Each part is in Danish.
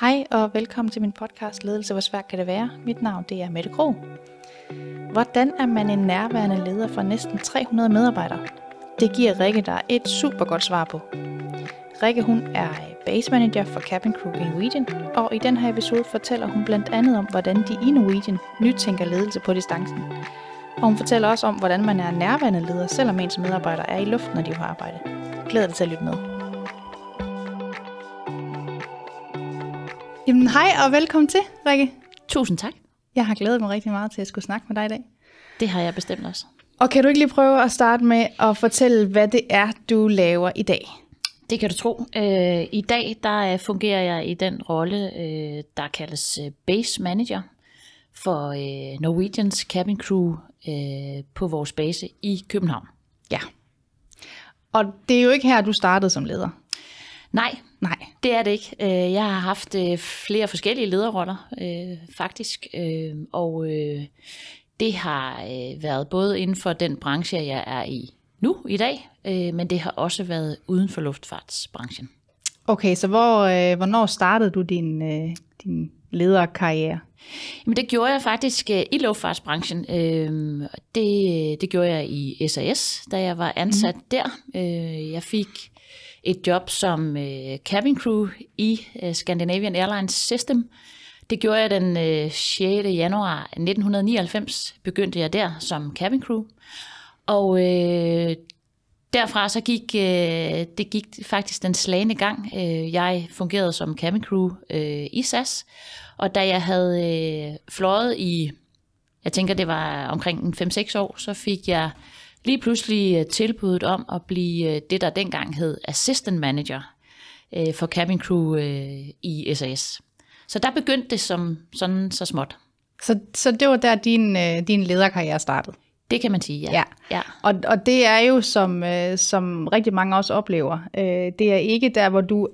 Hej og velkommen til min podcast Ledelse, hvor svært kan det være? Mit navn det er Mette Kro. Hvordan er man en nærværende leder for næsten 300 medarbejdere? Det giver Rikke der et super godt svar på. Rikke hun er base manager for Cabin Crew i Norwegian, og i den her episode fortæller hun blandt andet om, hvordan de i Norwegian nytænker ledelse på distancen. Og hun fortæller også om, hvordan man er nærværende leder, selvom ens medarbejdere er i luften, når de er på arbejde. Glæder dig til at lytte med. Jamen hej og velkommen til, Rikke. Tusind tak. Jeg har glædet mig rigtig meget til at skulle snakke med dig i dag. Det har jeg bestemt også. Og kan du ikke lige prøve at starte med at fortælle, hvad det er, du laver i dag? Det kan du tro. Øh, I dag der øh, fungerer jeg i den rolle, øh, der kaldes øh, Base Manager for øh, Norwegians Cabin Crew øh, på vores base i København. Ja. Og det er jo ikke her, du startede som leder. Nej, Nej. det er det ikke. Øh, Jeg har haft øh, flere forskellige lederroller, øh, faktisk. Og det har været både inden for den branche, jeg er i nu i dag, men det har også været uden for luftfartsbranchen. Okay, så hvor, øh, hvornår startede du din, øh, din lederkarriere? Jamen det gjorde jeg faktisk øh, i luftfartsbranchen. Øh, Det, det gjorde jeg i SAS, da jeg var ansat mm. der. Øh, Jeg fik et job som øh, cabin crew i øh, Scandinavian Airlines System. Det gjorde jeg den øh, 6. januar 1999, begyndte jeg der som cabin crew. Og øh, derfra så gik øh, det gik faktisk den slagende gang. Øh, jeg fungerede som cabin crew øh, i SAS, og da jeg havde øh, fløjet i, jeg tænker det var omkring 5-6 år, så fik jeg lige pludselig øh, tilbuddet om at blive øh, det, der dengang hed assistant manager øh, for cabin crew i SAS. Så der begyndte det som sådan så småt. Så, så det var der, din, din lederkarriere startede? Det kan man sige, ja. Ja. ja. Og, og det er jo, som, øh, som rigtig mange også oplever, øh, det er ikke der, hvor du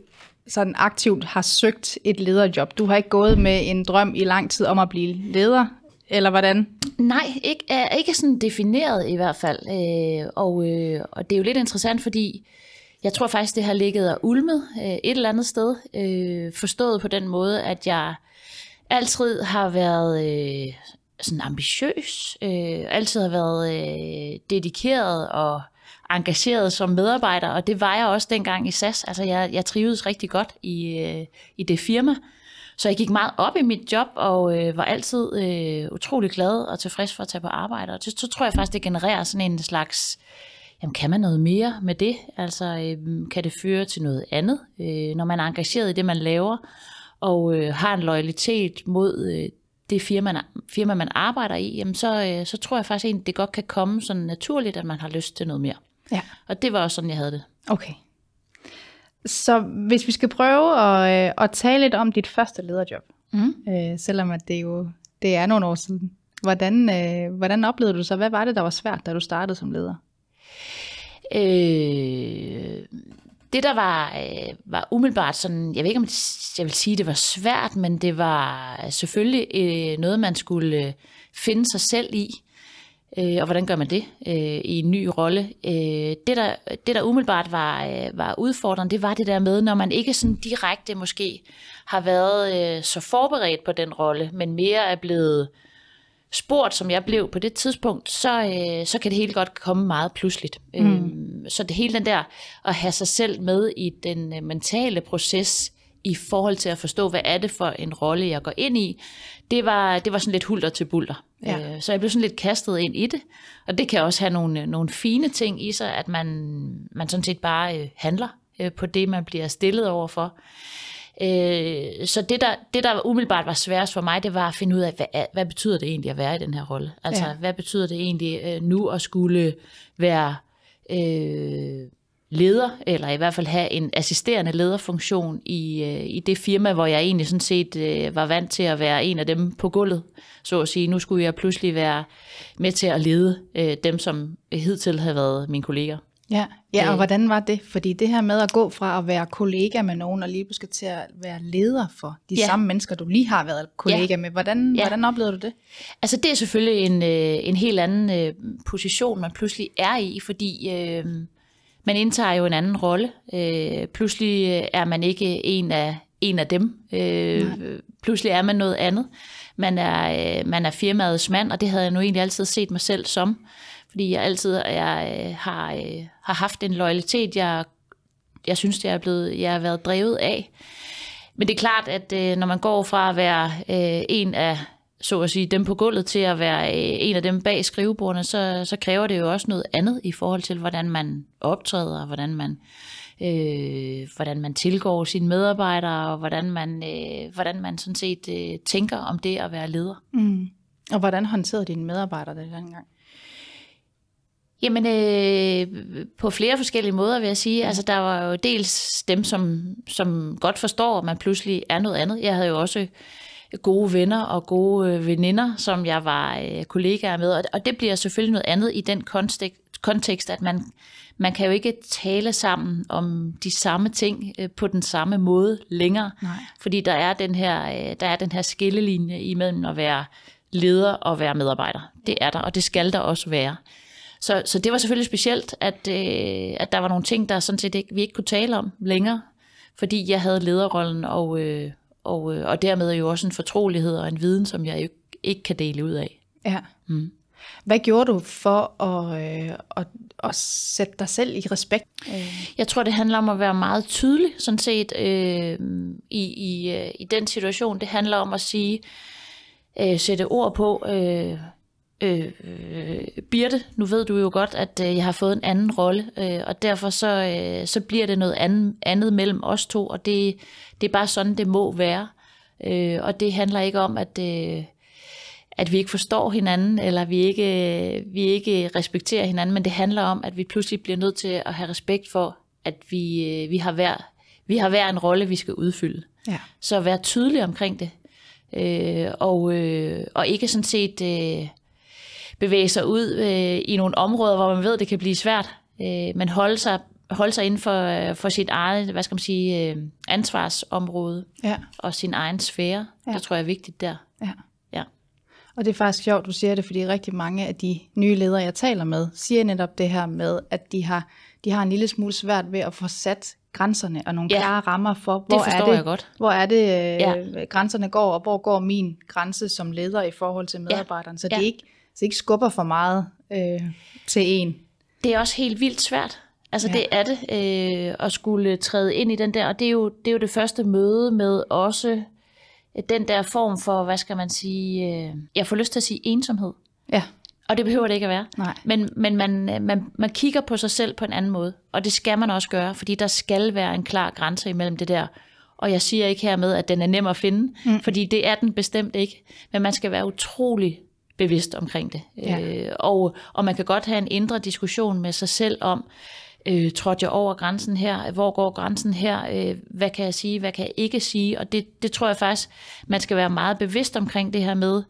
sådan aktivt har søgt et lederjob. Du har ikke gået med en drøm i lang tid om at blive leder, eller hvordan? Nej, ikke, er ikke sådan defineret i hvert fald. Øh, og, øh, og det er jo lidt interessant, fordi jeg tror faktisk, det har ligget og ulmet øh, et eller andet sted. Øh, forstået på den måde, at jeg altid har været øh, sådan ambitiøs, øh, altid har været øh, dedikeret og engageret som medarbejder, og det var jeg også dengang i SAS. Altså jeg, jeg trivedes rigtig godt i, øh, i det firma, så jeg gik meget op i mit job og øh, var altid øh, utrolig glad og tilfreds for at tage på arbejde. Og så, så tror jeg faktisk, det genererer sådan en slags, jamen kan man noget mere med det? Altså øh, kan det føre til noget andet, øh, når man er engageret i det, man laver, og øh, har en loyalitet mod øh, det firma, man, firma, man arbejder i, jamen så, øh, så tror jeg faktisk egentlig, det godt kan komme sådan naturligt, at man har lyst til noget mere. Ja. Og det var også sådan, jeg havde det. Okay. Så hvis vi skal prøve at, øh, at tale lidt om dit første lederjob, Mm. øh, selvom at det jo det er nogle år siden. Hvordan, øh, hvordan oplevede du så? Hvad var det, der var svært, da du startede som leder? Øh, det der var, øh, var umiddelbart sådan, jeg ved ikke om jeg vil sige, det var svært, men det var selvfølgelig øh, noget, man skulle øh, finde sig selv i. Øh, og hvordan gør man det øh, i en ny rolle? Øh, det, der, det, der umiddelbart var, øh, var udfordrende, det var det der med, når man ikke sådan direkte måske har været øh, så forberedt på den rolle, men mere er blevet spurgt, som jeg blev på det tidspunkt, så, øh, så kan det hele godt komme meget pludseligt. Mm. Øhm, så det hele den der at have sig selv med i den øh, mentale proces i forhold til at forstå, hvad er det for en rolle, jeg går ind i, det var, det var sådan lidt hulter til bulter. Ja. Øh, så jeg blev sådan lidt kastet ind i det, og det kan også have nogle, nogle fine ting i sig, at man, man sådan set bare øh, handler øh, på det, man bliver stillet overfor. Øh, så det der, det, der umiddelbart var sværest for mig, det var at finde ud af, hvad, hvad betyder det egentlig at være i den her rolle? Altså, Ja. ja. hvad betyder det egentlig øh, nu at skulle være øh, leder, eller i hvert fald have en assisterende lederfunktion i, øh, i det firma, hvor jeg egentlig sådan set øh, var vant til at være en af dem på gulvet, så at sige. Nu skulle jeg pludselig være med til at lede øh, dem, som hidtil havde været mine kolleger. Ja, ja og Øh. hvordan var det? Fordi det her med at gå fra at være kollega med nogen, og lige pludselig til at være leder for de Ja. samme mennesker, du lige har været kollega med, hvordan, Ja. hvordan oplevede du det? Altså det er selvfølgelig en, øh, en helt anden øh, position, man pludselig er i, fordi øh, man indtager jo en anden rolle. Øh, pludselig er man ikke en af en af dem. Øh, pludselig er man noget andet. Man er, øh, man er firmaets mand, og det havde jeg nu egentlig altid set mig selv som. Fordi jeg altid jeg, øh, har, øh, har haft en loyalitet, jeg, jeg synes, jeg er, blevet, jeg er været drevet af. Men det er klart, at øh, når man går fra at være øh, en af så at sige, dem på gulvet til at være øh, en af dem bag skrivebordene, så, så kræver det jo også noget andet i forhold til, hvordan man optræder, hvordan man, øh, hvordan man tilgår sine medarbejdere, og hvordan man, øh, hvordan man sådan set øh, tænker om det at være leder. Mm. Og hvordan håndterede dine medarbejdere det dengang? Jamen, øh, på flere forskellige måder vil jeg sige. Altså, der var jo dels dem, som, som godt forstår, at man pludselig er noget andet. Jeg havde jo også gode venner og gode øh, veninder, som jeg var øh, kollegaer med, og det bliver selvfølgelig noget andet i den kontekst, at man, man kan jo ikke tale sammen om de samme ting øh, på den samme måde længere, Nej. fordi der er den her, der er den her skillelinje imellem at være leder og være medarbejder. Det er der, og det skal der også være. Så, så det var selvfølgelig specielt, at, øh, at der var nogle ting, der sådan set ikke, vi ikke kunne tale om længere, fordi jeg havde lederrollen, og, øh, og, øh, og dermed jo også en fortrolighed og en viden, som jeg jo ikke kan dele ud af. Ja. Mm. Hvad gjorde du for at, øh, at, at sætte dig selv i respekt? Jeg tror, det handler om at være meget tydelig, sådan set, øh, i, i, øh, i den situation. Det handler om at sige, øh, sætte ord på, øh, øh, Birte, nu ved du jo godt, at øh, jeg har fået en anden rolle, øh, og derfor så, øh, så bliver det noget andet, andet mellem os to, og det, det er bare sådan, det må være. Øh, og det handler ikke om, at, øh, at vi ikke forstår hinanden, eller vi ikke, vi ikke respekterer hinanden, men det handler om, at vi pludselig bliver nødt til at have respekt for, at vi, øh, vi, har, hver, vi har hver en rolle, vi skal udfylde. Ja. Så vær tydelig omkring det. Øh, og, øh, og ikke sådan set... Øh, bevæge sig ud øh, i nogle områder, hvor man ved, det kan blive svært, øh, men holde sig, holde sig inden for, øh, for sit eget, hvad skal man sige, øh, ansvarsområde ja. og sin egen sfære. Ja. Det tror jeg er vigtigt der. Ja. ja. Og det er faktisk sjovt, du siger det, fordi rigtig mange af de nye ledere, jeg taler med, siger netop det her med, at de har, de har en lille smule svært ved at få sat grænserne og nogle ja. klare rammer for, hvor det er det, jeg godt. hvor er det øh, ja. grænserne går, og hvor går min grænse som leder i forhold til medarbejderen. Ja. Så det er ikke så ikke skubber for meget øh, til en. Det er også helt vildt svært. Altså ja. det er det, øh, at skulle træde ind i den der, og det er, jo, det er jo det første møde med også den der form for, hvad skal man sige, øh, jeg får lyst til at sige ensomhed. Ja. Og det behøver det ikke at være. Nej. Men, men man, man, man kigger på sig selv på en anden måde, og det skal man også gøre, fordi der skal være en klar grænse imellem det der. Og jeg siger ikke hermed, at den er nem at finde, mm. fordi det er den bestemt ikke. Men man skal være utrolig bevidst omkring det. Ja. Øh, og, og man kan godt have en indre diskussion med sig selv om, øh, trådte jeg over grænsen her, hvor går grænsen her, øh, hvad kan jeg sige, hvad kan jeg ikke sige, og det, det tror jeg faktisk, man skal være meget bevidst omkring det her med,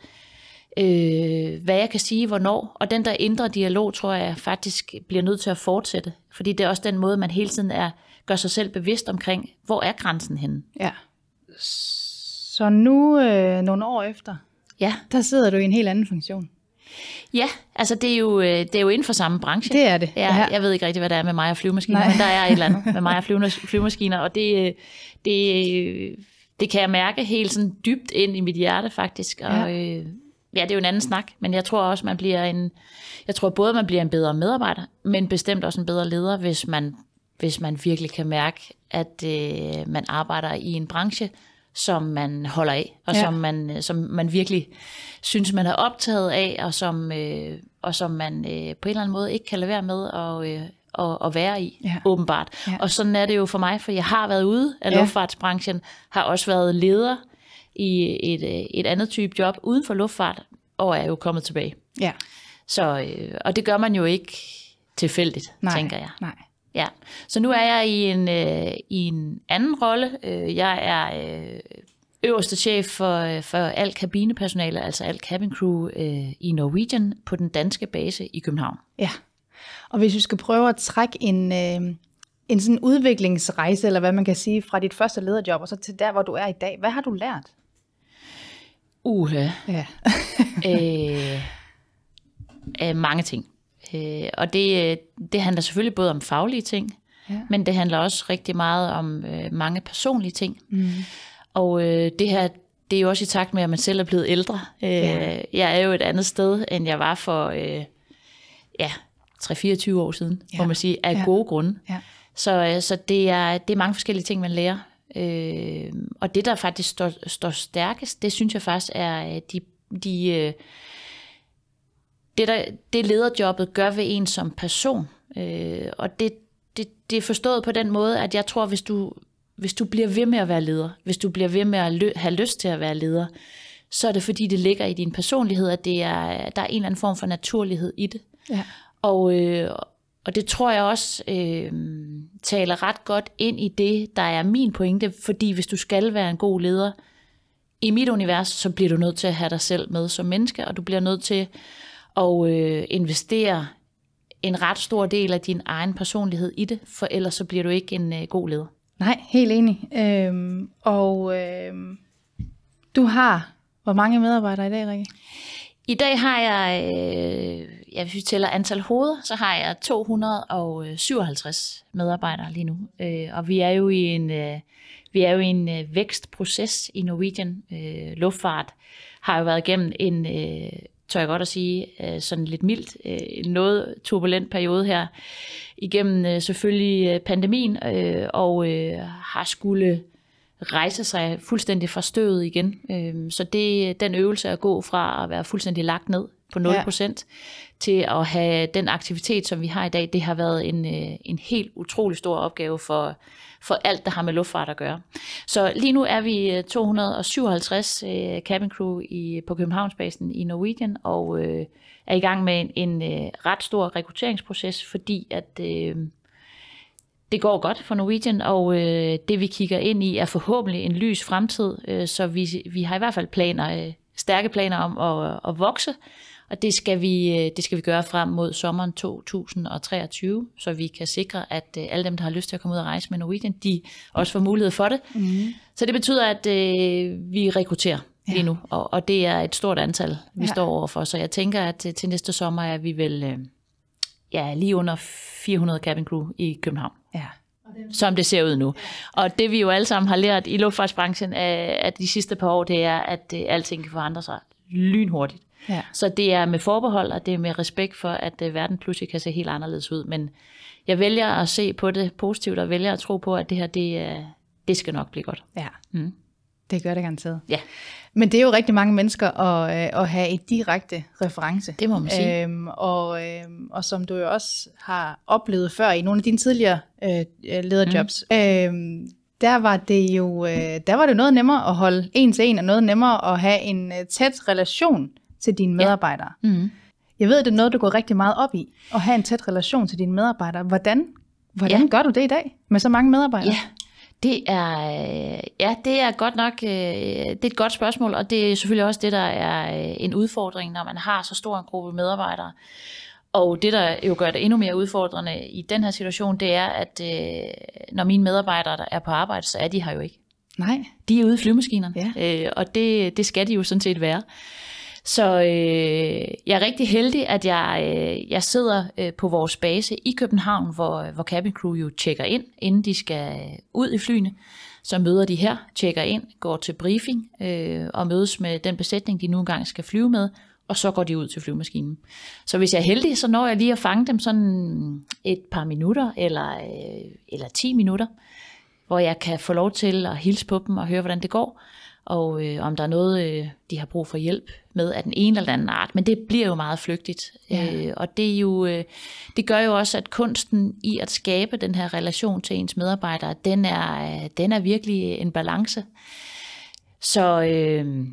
øh, hvad jeg kan sige, hvornår, og den der indre dialog, tror jeg faktisk bliver nødt til at fortsætte, fordi det er også den måde, man hele tiden er, gør sig selv bevidst omkring, hvor er grænsen henne. Ja. Så nu, øh, nogle år efter, Ja. Der sidder du i en helt anden funktion. Ja, altså det er jo, øh, det er jo inden for samme branche. Det er det. Ja, ja. Jeg ved ikke rigtig, hvad der er med mig og flyvemaskiner, Nej. men der er et eller andet med mig og flyvemaskiner, og det, øh, det, øh, det kan jeg mærke helt sådan dybt ind i mit hjerte faktisk. Og, ja. Øh, ja, det er jo en anden snak, men jeg tror også, man bliver en, jeg tror både, man bliver en bedre medarbejder, men bestemt også en bedre leder, hvis man, hvis man virkelig kan mærke, at øh, man arbejder i en branche, som man holder af, og ja. som, man, som man virkelig synes, man er optaget af, og som, øh, og som man øh, på en eller anden måde ikke kan lade være med at, øh, at, at være i, ja. åbenbart. Ja. Og sådan er det jo for mig, for jeg har været ude af ja. luftfartsbranchen, har også været leder i et, øh, et andet type job uden for luftfart, og er jo kommet tilbage. Ja. Så, øh, og det gør man jo ikke tilfældigt, nej, tænker jeg. Nej. Ja, så nu er jeg i en, øh, i en anden rolle. Øh, jeg er øh, øverste chef for, for alt kabinepersonale, altså alt cabin crew øh, i Norwegian på den danske base i København. Ja, og hvis vi skal prøve at trække en, øh, en sådan udviklingsrejse, eller hvad man kan sige, fra dit første lederjob og så til der, hvor du er i dag, hvad har du lært? Uha. Ja. øh, øh, mange ting. Øh, og det, det handler selvfølgelig både om faglige ting, ja. men det handler også rigtig meget om øh, mange personlige ting. Mm. Og øh, det her, det er jo også i takt med, at man selv er blevet ældre. Øh, ja. Jeg er jo et andet sted, end jeg var for øh, ja, 3-24 år siden, ja. må man sige, af ja. gode grunde. Ja. Så, øh, så det, er, det er mange forskellige ting, man lærer. Øh, og det, der faktisk står, står stærkest, det synes jeg faktisk er øh, de, de øh, det, der, det lederjobbet gør ved en som person. Øh, og det, det, det er forstået på den måde, at jeg tror, hvis du, hvis du bliver ved med at være leder, hvis du bliver ved med at lø, have lyst til at være leder, så er det fordi, det ligger i din personlighed, at det er, der er en eller anden form for naturlighed i det. Ja. Og, øh, og det tror jeg også øh, taler ret godt ind i det, der er min pointe, fordi hvis du skal være en god leder, i mit univers, så bliver du nødt til at have dig selv med som menneske, og du bliver nødt til at øh, investere en ret stor del af din egen personlighed i det, for ellers så bliver du ikke en øh, god leder. Nej, helt enig. Øhm, og øhm, du har hvor mange medarbejdere i dag, Rikke? I dag har jeg, øh, ja, hvis vi tæller antal hoveder, så har jeg 257 medarbejdere lige nu. Øh, og vi er jo i en, øh, vi er jo i en øh, vækstproces i Norwegian. Øh, luftfart har jo været igennem en, øh, tør jeg godt at sige, øh, sådan lidt mildt, øh, noget turbulent periode her, igennem øh, selvfølgelig øh, pandemien, øh, og øh, har skulle rejse sig fuldstændig fra støvet igen. Øh, så det den øvelse at gå fra at være fuldstændig lagt ned på 0% ja til at have den aktivitet, som vi har i dag, det har været en, øh, en helt utrolig stor opgave for, for alt, der har med luftfart at gøre. Så lige nu er vi øh, 257 øh, cabin crew i, på Københavnsbasen i Norwegian, og øh, er i gang med en, en øh, ret stor rekrutteringsproces, fordi at øh, det går godt for Norwegian, og øh, det vi kigger ind i er forhåbentlig en lys fremtid, øh, så vi, vi har i hvert fald planer, øh, stærke planer om at, at vokse, og det skal, vi, øh, det skal vi gøre frem mod sommeren 2023, så vi kan sikre, at øh, alle dem, der har lyst til at komme ud og rejse med Norwegian, de også får mulighed for det. Mm. Så det betyder, at øh, vi rekrutterer ja. lige nu, og, og det er et stort antal, vi ja. står overfor. Så jeg tænker, at øh, til næste sommer er vi vel øh, ja, lige under 400 cabin crew i København. Ja som det ser ud nu. Og det vi jo alle sammen har lært i luftfartsbranchen af, af de sidste par år, det er, at det, alting kan forandre sig lynhurtigt. Ja. Så det er med forbehold, og det er med respekt for, at uh, verden pludselig kan se helt anderledes ud. Men jeg vælger at se på det positivt, og vælger at tro på, at det her, det, uh, det skal nok blive godt. Ja, mm. det gør det garanteret. Ja. Men det er jo rigtig mange mennesker at, øh, at have et direkte reference. Det må man sige. Øhm, og, øhm, og som du jo også har oplevet før i nogle af dine tidligere øh, lederjobs, mm. øhm, der var det jo øh, der var det noget nemmere at holde en til en, og noget nemmere at have en øh, tæt relation til dine medarbejdere. Ja. Mm. Jeg ved, det er noget, du går rigtig meget op i, at have en tæt relation til dine medarbejdere. Hvordan, hvordan ja. gør du det i dag med så mange medarbejdere? Ja. Det er, ja, det er godt nok øh, det er et godt spørgsmål, og det er selvfølgelig også det, der er øh, en udfordring, når man har så stor en gruppe medarbejdere. Og det, der jo gør det endnu mere udfordrende i den her situation, det er, at øh, når mine medarbejdere er på arbejde, så er de her jo ikke. Nej. De er ude i flyvemaskinen, ja. og det, det skal de jo sådan set være. Så øh, jeg er rigtig heldig, at jeg, øh, jeg sidder øh, på vores base i København, hvor, øh, hvor cabin crew jo tjekker ind, inden de skal øh, ud i flyene. Så møder de her, tjekker ind, går til briefing øh, og mødes med den besætning, de nu engang skal flyve med, og så går de ud til flyvemaskinen. Så hvis jeg er heldig, så når jeg lige at fange dem sådan et par minutter eller, øh, eller 10 minutter, hvor jeg kan få lov til at hilse på dem og høre, hvordan det går og øh, om der er noget, øh, de har brug for hjælp med af den ene eller den anden art. Men det bliver jo meget flygtigt. Ja. Øh, og det, er jo, øh, det gør jo også, at kunsten i at skabe den her relation til ens medarbejdere, den er, øh, den er virkelig en balance. Så... Øh,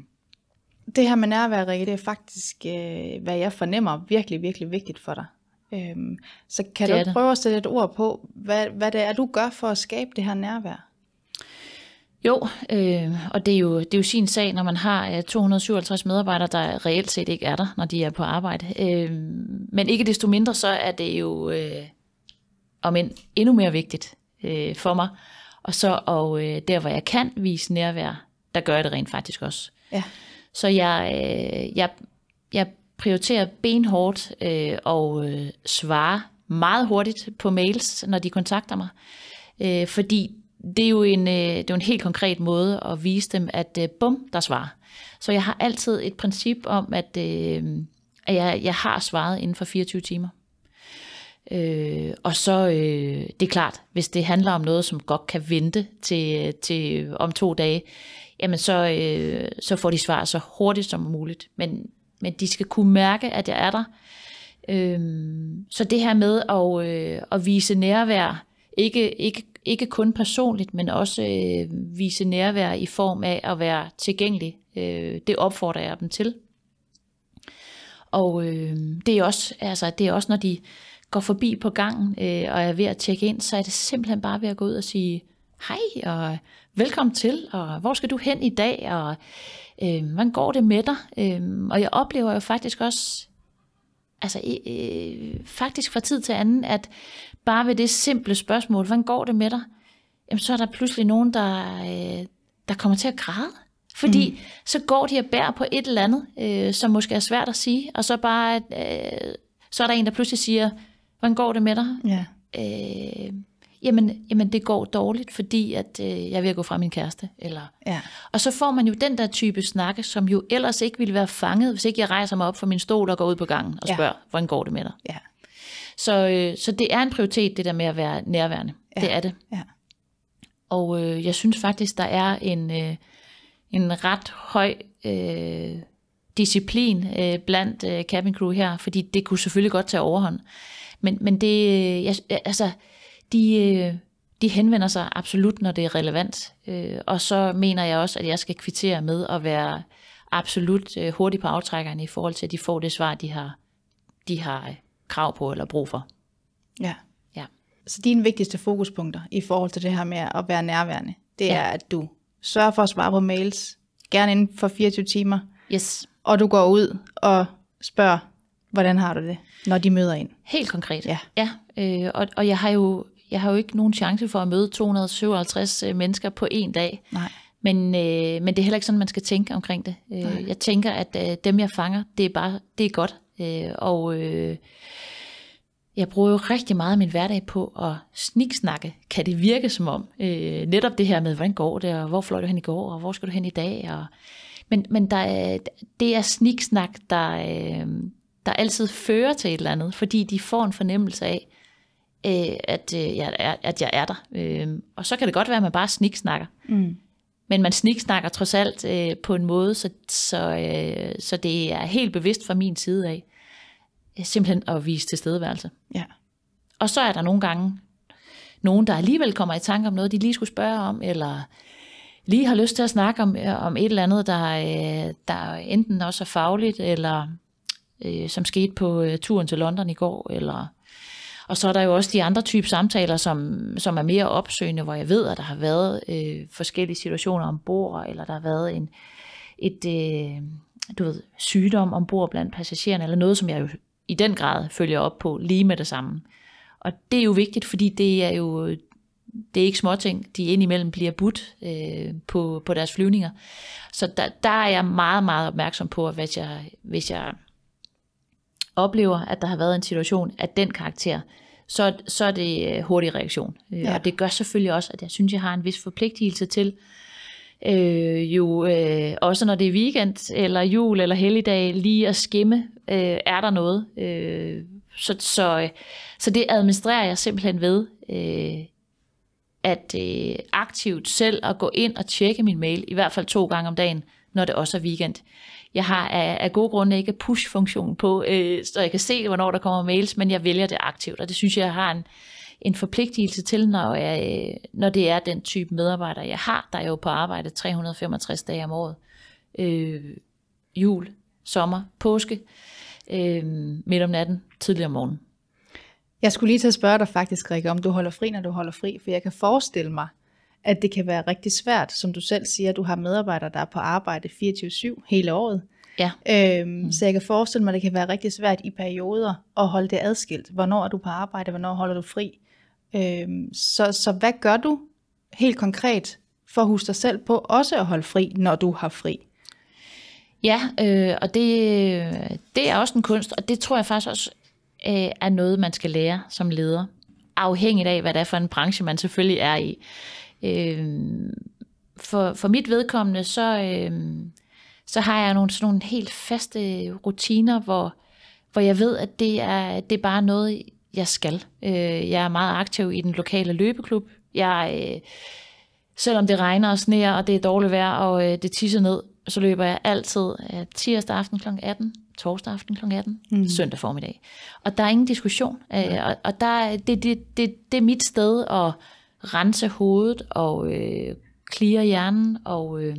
det her med nærvær, Rikke, det er faktisk, øh, hvad jeg fornemmer, virkelig, virkelig vigtigt for dig. Øhm, så kan det du prøve at sætte et ord på, hvad, hvad det er, du gør for at skabe det her nærvær? Jo, øh, og det er, jo, det er jo sin sag, når man har 257 medarbejdere, der reelt set ikke er der, når de er på arbejde. Øh, men ikke desto mindre, så er det jo øh, om en, endnu mere vigtigt øh, for mig. Og så og øh, der, hvor jeg kan vise nærvær, der gør jeg det rent faktisk også. Ja. Så jeg, øh, jeg, jeg prioriterer benhårdt øh, og øh, svare meget hurtigt på mails, når de kontakter mig. Øh, fordi det er jo en, øh, det er en helt konkret måde at vise dem, at øh, bum, der svar. Så jeg har altid et princip om, at, øh, at jeg, jeg har svaret inden for 24 timer. Øh, og så, øh, det er klart, hvis det handler om noget, som godt kan vente til, til om to dage, jamen så, øh, så får de svar så hurtigt som muligt. Men, men de skal kunne mærke, at jeg er der. Øh, så det her med at, øh, at vise nærvær, ikke, ikke, ikke kun personligt, men også øh, vise nærvær i form af at være tilgængelig, øh, det opfordrer jeg dem til. Og øh, det, er også, altså, det er også, når de går forbi på gangen øh, og er ved at tjekke ind, så er det simpelthen bare ved at gå ud og sige hej og velkommen til, og hvor skal du hen i dag, og øh, hvordan går det med dig? Øh, og jeg oplever jo faktisk også, altså øh, faktisk fra tid til anden, at bare ved det simple spørgsmål, hvordan går det med dig? Jamen så er der pludselig nogen, der, øh, der kommer til at græde. Fordi mm. så går de og bærer på et eller andet, øh, som måske er svært at sige, og så bare, øh, så er der en, der pludselig siger, hvordan går det med dig? Ja. Øh, jamen, jamen det går dårligt, fordi at øh, jeg er ved at gå fra min kæreste. Eller, Ja. og så får man jo den der type snakke, som jo ellers ikke ville være fanget, hvis ikke jeg rejser mig op fra min stol og går ud på gangen og Ja. spørger, hvordan går det med dig? Ja. Så, øh, så det er en prioritet, det der med at være nærværende. Ja. Det er det. Ja. Og øh, jeg synes faktisk, der er en, øh, en ret høj øh, disciplin øh, blandt øh, cabin crew her, fordi det kunne selvfølgelig godt tage overhånd. Men, men det, øh, jeg, altså, de, øh, de henvender sig absolut, når det er relevant. Øh, og så mener jeg også, at jeg skal kvittere med at være absolut øh, hurtig på aftrækkeren i forhold til, at de får det svar, de har, de har øh, krav på eller brug for. Ja. Ja. Så dine vigtigste fokuspunkter i forhold til det her med at være nærværende, det Ja. er, at du sørger for at svare på mails, gerne inden for 24 timer, Yes, og du går ud og spørger, hvordan har du det, når de møder ind. helt konkret. Ja. ja øh, og, og jeg har jo jeg har jo ikke nogen chance for at møde 257 øh, mennesker på en dag. Nej. Men, øh, men det er heller ikke sådan, man skal tænke omkring det. Øh, jeg tænker, at øh, dem, jeg fanger, det er bare det er godt. Øh, og øh, jeg bruger jo rigtig meget af min hverdag på at sniksnakke. Kan det virke som om? Øh, netop det her med, hvordan går det, og hvor fløj du hen i går, og hvor skal du hen i dag? Og, men men der er, det er sniksnak, der, øh, der altid fører til et eller andet, fordi de får en fornemmelse af, øh, at, øh, jeg er, at jeg er der. Øh, og så kan det godt være, at man bare sniksnakker. Mm. Men man sniksnakker trods alt øh, på en måde, så, så, øh, så det er helt bevidst fra min side af, øh, simpelthen at vise tilstedeværelse. Ja. Og så er der nogle gange nogen, der alligevel kommer i tanke om noget, de lige skulle spørge om, eller lige har lyst til at snakke om, øh, om et eller andet, der, øh, der enten også er fagligt, eller øh, som skete på øh, turen til London i går, eller og så er der jo også de andre typer samtaler, som, som er mere opsøgende, hvor jeg ved, at der har været øh, forskellige situationer ombord, eller der har været en, et, øh, du ved, sygdom ombord blandt passagererne, eller noget, som jeg jo i den grad følger op på lige med det samme. Og det er jo vigtigt, fordi det er jo det er ikke småting, de indimellem bliver budt øh, på, på deres flyvninger. Så der, der er jeg meget, meget opmærksom på, at hvis jeg, hvis jeg oplever, at der har været en situation af den karakter, så, så er det øh, hurtig reaktion. Ja. Ja. Og det gør selvfølgelig også, at jeg synes, jeg har en vis forpligtelse til, øh, jo øh, også når det er weekend, eller jul, eller helligdag, lige at skimme, øh, er der noget. Øh, så, så, øh, så det administrerer jeg simpelthen ved, øh, at øh, aktivt selv at gå ind og tjekke min mail, i hvert fald to gange om dagen, når det også er weekend. Jeg har af, af gode grunde ikke push-funktion på, øh, så jeg kan se, hvornår der kommer mails, men jeg vælger det aktivt, og det synes jeg, jeg har en, en forpligtelse til, når, jeg, øh, når det er den type medarbejder, jeg har, der er jo på arbejde 365 dage om året. Øh, jul, sommer, påske, øh, midt om natten, tidligere om morgenen. Jeg skulle lige til at spørge dig faktisk, Rikke, om du holder fri, når du holder fri, for jeg kan forestille mig, at det kan være rigtig svært, som du selv siger, at du har medarbejdere, der er på arbejde 24-7 hele året. Ja. Øhm, mm. Så jeg kan forestille mig, at det kan være rigtig svært i perioder at holde det adskilt. Hvornår er du på arbejde, hvornår holder du fri? Øhm, så, så hvad gør du helt konkret for at huske dig selv på også at holde fri, når du har fri? Ja, øh, og det, det er også en kunst, og det tror jeg faktisk også øh, er noget, man skal lære som leder, afhængigt af, hvad det er for en branche, man selvfølgelig er i. Øh, for, for mit vedkommende, så, øh, så har jeg nogle, sådan nogle helt faste rutiner, hvor, hvor jeg ved, at det er, det er bare noget, jeg skal. Øh, jeg er meget aktiv i den lokale løbeklub. Jeg, øh, selvom det regner og sneer, og det er dårligt vejr, og øh, det tisser ned, så løber jeg altid øh, tirsdag aften kl. 18, torsdag aften kl. 18, mm. søndag formiddag. Og der er ingen diskussion. Øh, og, og der, det, det, det, det er mit sted at rense hovedet og øh, clear hjernen og... Øh,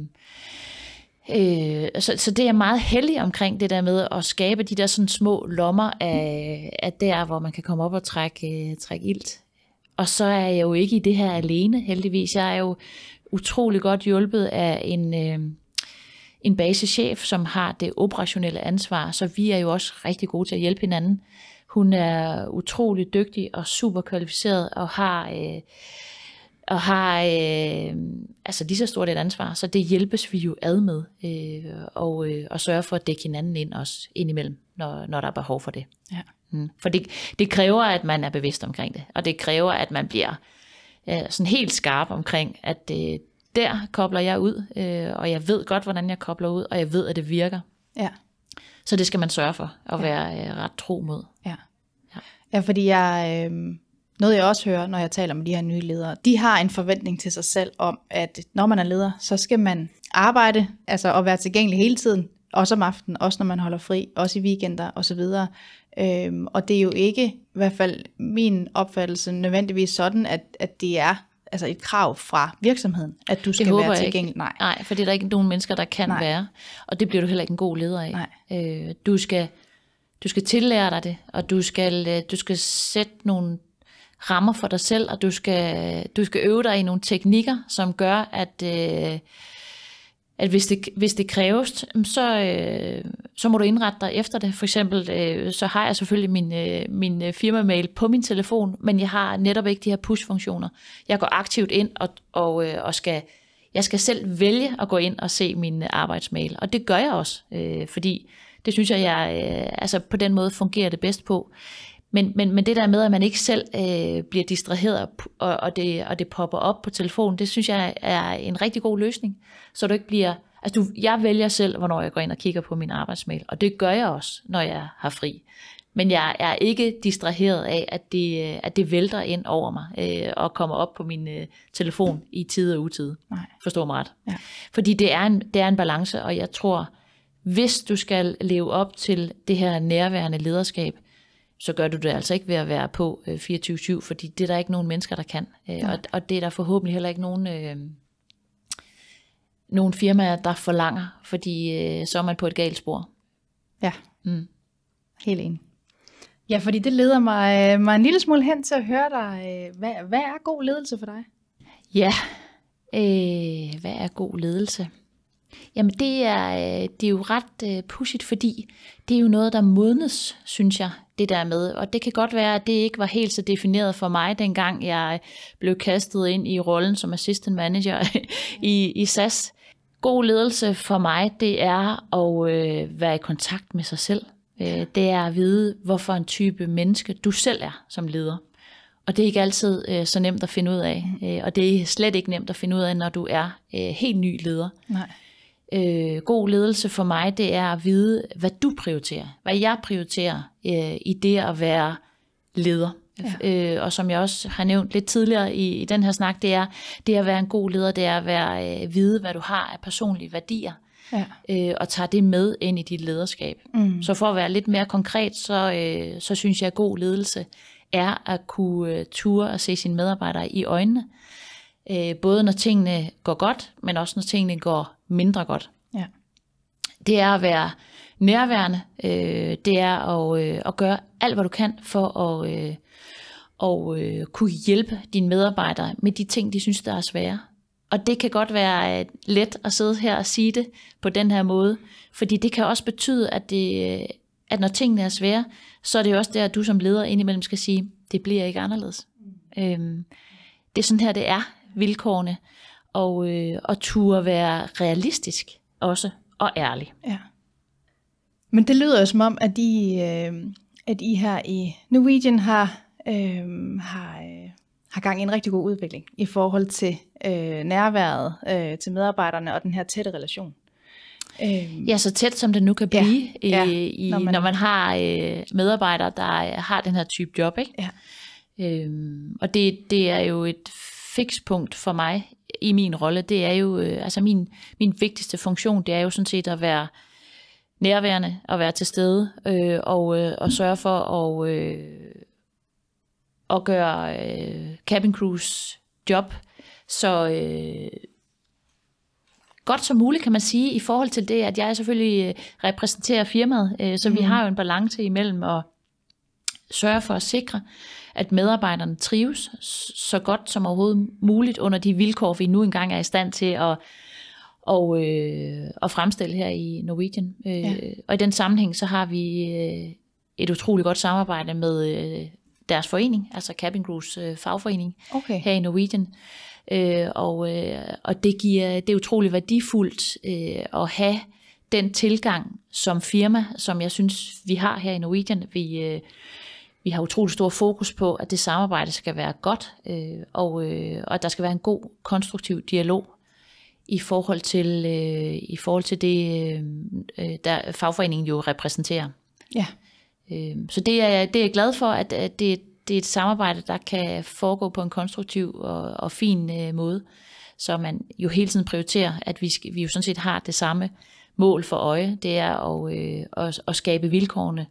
Øh, så, så det er jeg meget heldig omkring det der med at skabe de der sådan små lommer af, af der, hvor man kan komme op og trække, øh, trække ilt. Og så er jeg jo ikke i det her alene, heldigvis. Jeg er jo utrolig godt hjulpet af en, øh, en basechef, som har det operationelle ansvar, så vi er jo også rigtig gode til at hjælpe hinanden. Hun er utrolig dygtig og super kvalificeret og har... Øh, og har øh, altså lige så stort et ansvar, så det hjælpes vi jo ad med, øh, og, øh, og sørge for at dække hinanden ind også indimellem, når, når der er behov for det. Ja. Mm. For det, det kræver, at man er bevidst omkring det, og det kræver, at man bliver øh, sådan helt skarp omkring, at øh, der kobler jeg ud, øh, og jeg ved godt, hvordan jeg kobler ud, og jeg ved, at det virker. Ja. Så det skal man sørge for at ja. være øh, ret tro mod. Ja, ja. ja fordi jeg... Øh noget jeg også hører, når jeg taler med de her nye ledere, de har en forventning til sig selv om, at når man er leder, så skal man arbejde, altså at være tilgængelig hele tiden, også om aftenen, også når man holder fri, også i weekender osv. Øhm, og det er jo ikke, i hvert fald min opfattelse, nødvendigvis sådan, at, at det er altså et krav fra virksomheden, at du skal være tilgængelig. Nej. Nej, for det er der ikke nogen mennesker, der kan Nej. være. Og det bliver du heller ikke en god leder af. Nej. Øh, du skal du skal tillære dig det, og du skal, øh, du skal sætte nogle rammer for dig selv, og du skal, du skal øve dig i nogle teknikker, som gør, at, øh, at hvis, det, hvis det kræves, så, øh, så må du indrette dig efter det. For eksempel, øh, så har jeg selvfølgelig min, øh, min firmamail firma-mail på min telefon, men jeg har netop ikke de her push-funktioner. Jeg går aktivt ind og, og, øh, og skal, jeg skal selv vælge at gå ind og se min arbejdsmail, og det gør jeg også, øh, fordi det synes jeg, jeg øh, altså på den måde fungerer det bedst på. Men, men, men det der med, at man ikke selv øh, bliver distraheret, og, og, det, og det popper op på telefonen, det synes jeg er en rigtig god løsning. Så du ikke bliver... Altså du, jeg vælger selv, hvornår jeg går ind og kigger på min arbejdsmail, og det gør jeg også, når jeg har fri. Men jeg er ikke distraheret af, at det, at det vælter ind over mig øh, og kommer op på min øh, telefon i tid og utid. Nej. Forstår mig ret. Ja. Fordi det er, en, det er en balance, og jeg tror, hvis du skal leve op til det her nærværende lederskab, så gør du det altså ikke ved at være på øh, 24-7, fordi det er der ikke nogen mennesker, der kan. Øh, og, og det er der forhåbentlig heller ikke nogen, øh, nogen firmaer, der forlanger, fordi øh, så er man på et galt spor. Ja, mm. helt enig. Ja, fordi det leder mig, mig en lille smule hen til at høre dig. Øh, hvad, hvad er god ledelse for dig? Ja, øh, hvad er god ledelse? Jamen det er, øh, det er jo ret pudsigt, fordi det er jo noget, der modnes, synes jeg, det der med. Og det kan godt være, at det ikke var helt så defineret for mig, dengang jeg blev kastet ind i rollen som assistant manager i, i SAS. God ledelse for mig, det er at øh, være i kontakt med sig selv. Øh, det er at vide, hvorfor en type menneske du selv er som leder. Og det er ikke altid øh, så nemt at finde ud af. Øh, og det er slet ikke nemt at finde ud af, når du er øh, helt ny leder. Nej øh, god ledelse for mig, det er at vide, hvad du prioriterer. Hvad jeg prioriterer øh, i det at være leder. Ja. Øh, og som jeg også har nævnt lidt tidligere i, i den her snak, det er, det at være en god leder, det er at være, øh, vide, hvad du har af personlige værdier. Ja. Øh, og tage det med ind i dit lederskab. Mm. Så for at være lidt mere konkret, så, øh, så synes jeg, at god ledelse er at kunne øh, ture og se sine medarbejdere i øjnene. Øh, både når tingene går godt, men også når tingene går mindre godt. Ja. Det er at være nærværende. Øh, det er at, øh, at gøre alt, hvad du kan for at, øh, og, øh, kunne hjælpe dine medarbejdere med de ting, de synes, der er svære. Og det kan godt være øh, let at sidde her og sige det på den her måde, fordi det kan også betyde, at, det, øh, at når tingene er svære, så er det også der, at du som leder indimellem skal sige, det bliver ikke anderledes. Mm. Øhm, det er sådan her, det er vilkårene og, øh, og turde være realistisk også, og ærlig. Ja. Men det lyder jo som om, at de, øh, at I her i Norwegian har, øh, har, øh, har gang i en rigtig god udvikling i forhold til øh, nærværet øh, til medarbejderne og den her tætte relation. Øh, ja, så tæt som det nu kan blive, ja, ja, i, i, når, man, når man har øh, medarbejdere, der har den her type job. Ikke? Ja. Øhm, og det, det er jo et fikspunkt for mig i min rolle. Det er jo, øh, altså min, min vigtigste funktion, det er jo sådan set at være nærværende, at være til stede øh, og, øh, og sørge for at, øh, at gøre øh, cabin crews job så øh, godt som muligt, kan man sige, i forhold til det, at jeg selvfølgelig øh, repræsenterer firmaet, øh, så mm. vi har jo en balance imellem at sørge for at sikre, at medarbejderne trives så godt som overhovedet muligt under de vilkår, vi nu engang er i stand til at, og, øh, at fremstille her i Norwegian. Øh, ja. Og i den sammenhæng, så har vi øh, et utroligt godt samarbejde med øh, deres forening, altså Cabin Crews øh, fagforening okay. her i Norwegian. Øh, og, øh, og det giver det er utroligt værdifuldt øh, at have den tilgang som firma, som jeg synes, vi har her i Norwegian. Vi, øh, vi har utrolig stor fokus på, at det samarbejde skal være godt, øh, og, øh, og at der skal være en god, konstruktiv dialog i forhold til, øh, i forhold til det, øh, der fagforeningen jo repræsenterer. Ja. Øh, så det er, det er jeg glad for, at, at det, det er et samarbejde, der kan foregå på en konstruktiv og, og fin øh, måde, så man jo hele tiden prioriterer, at vi, vi jo sådan set har det samme mål for øje, det er at, øh, at, at skabe vilkårene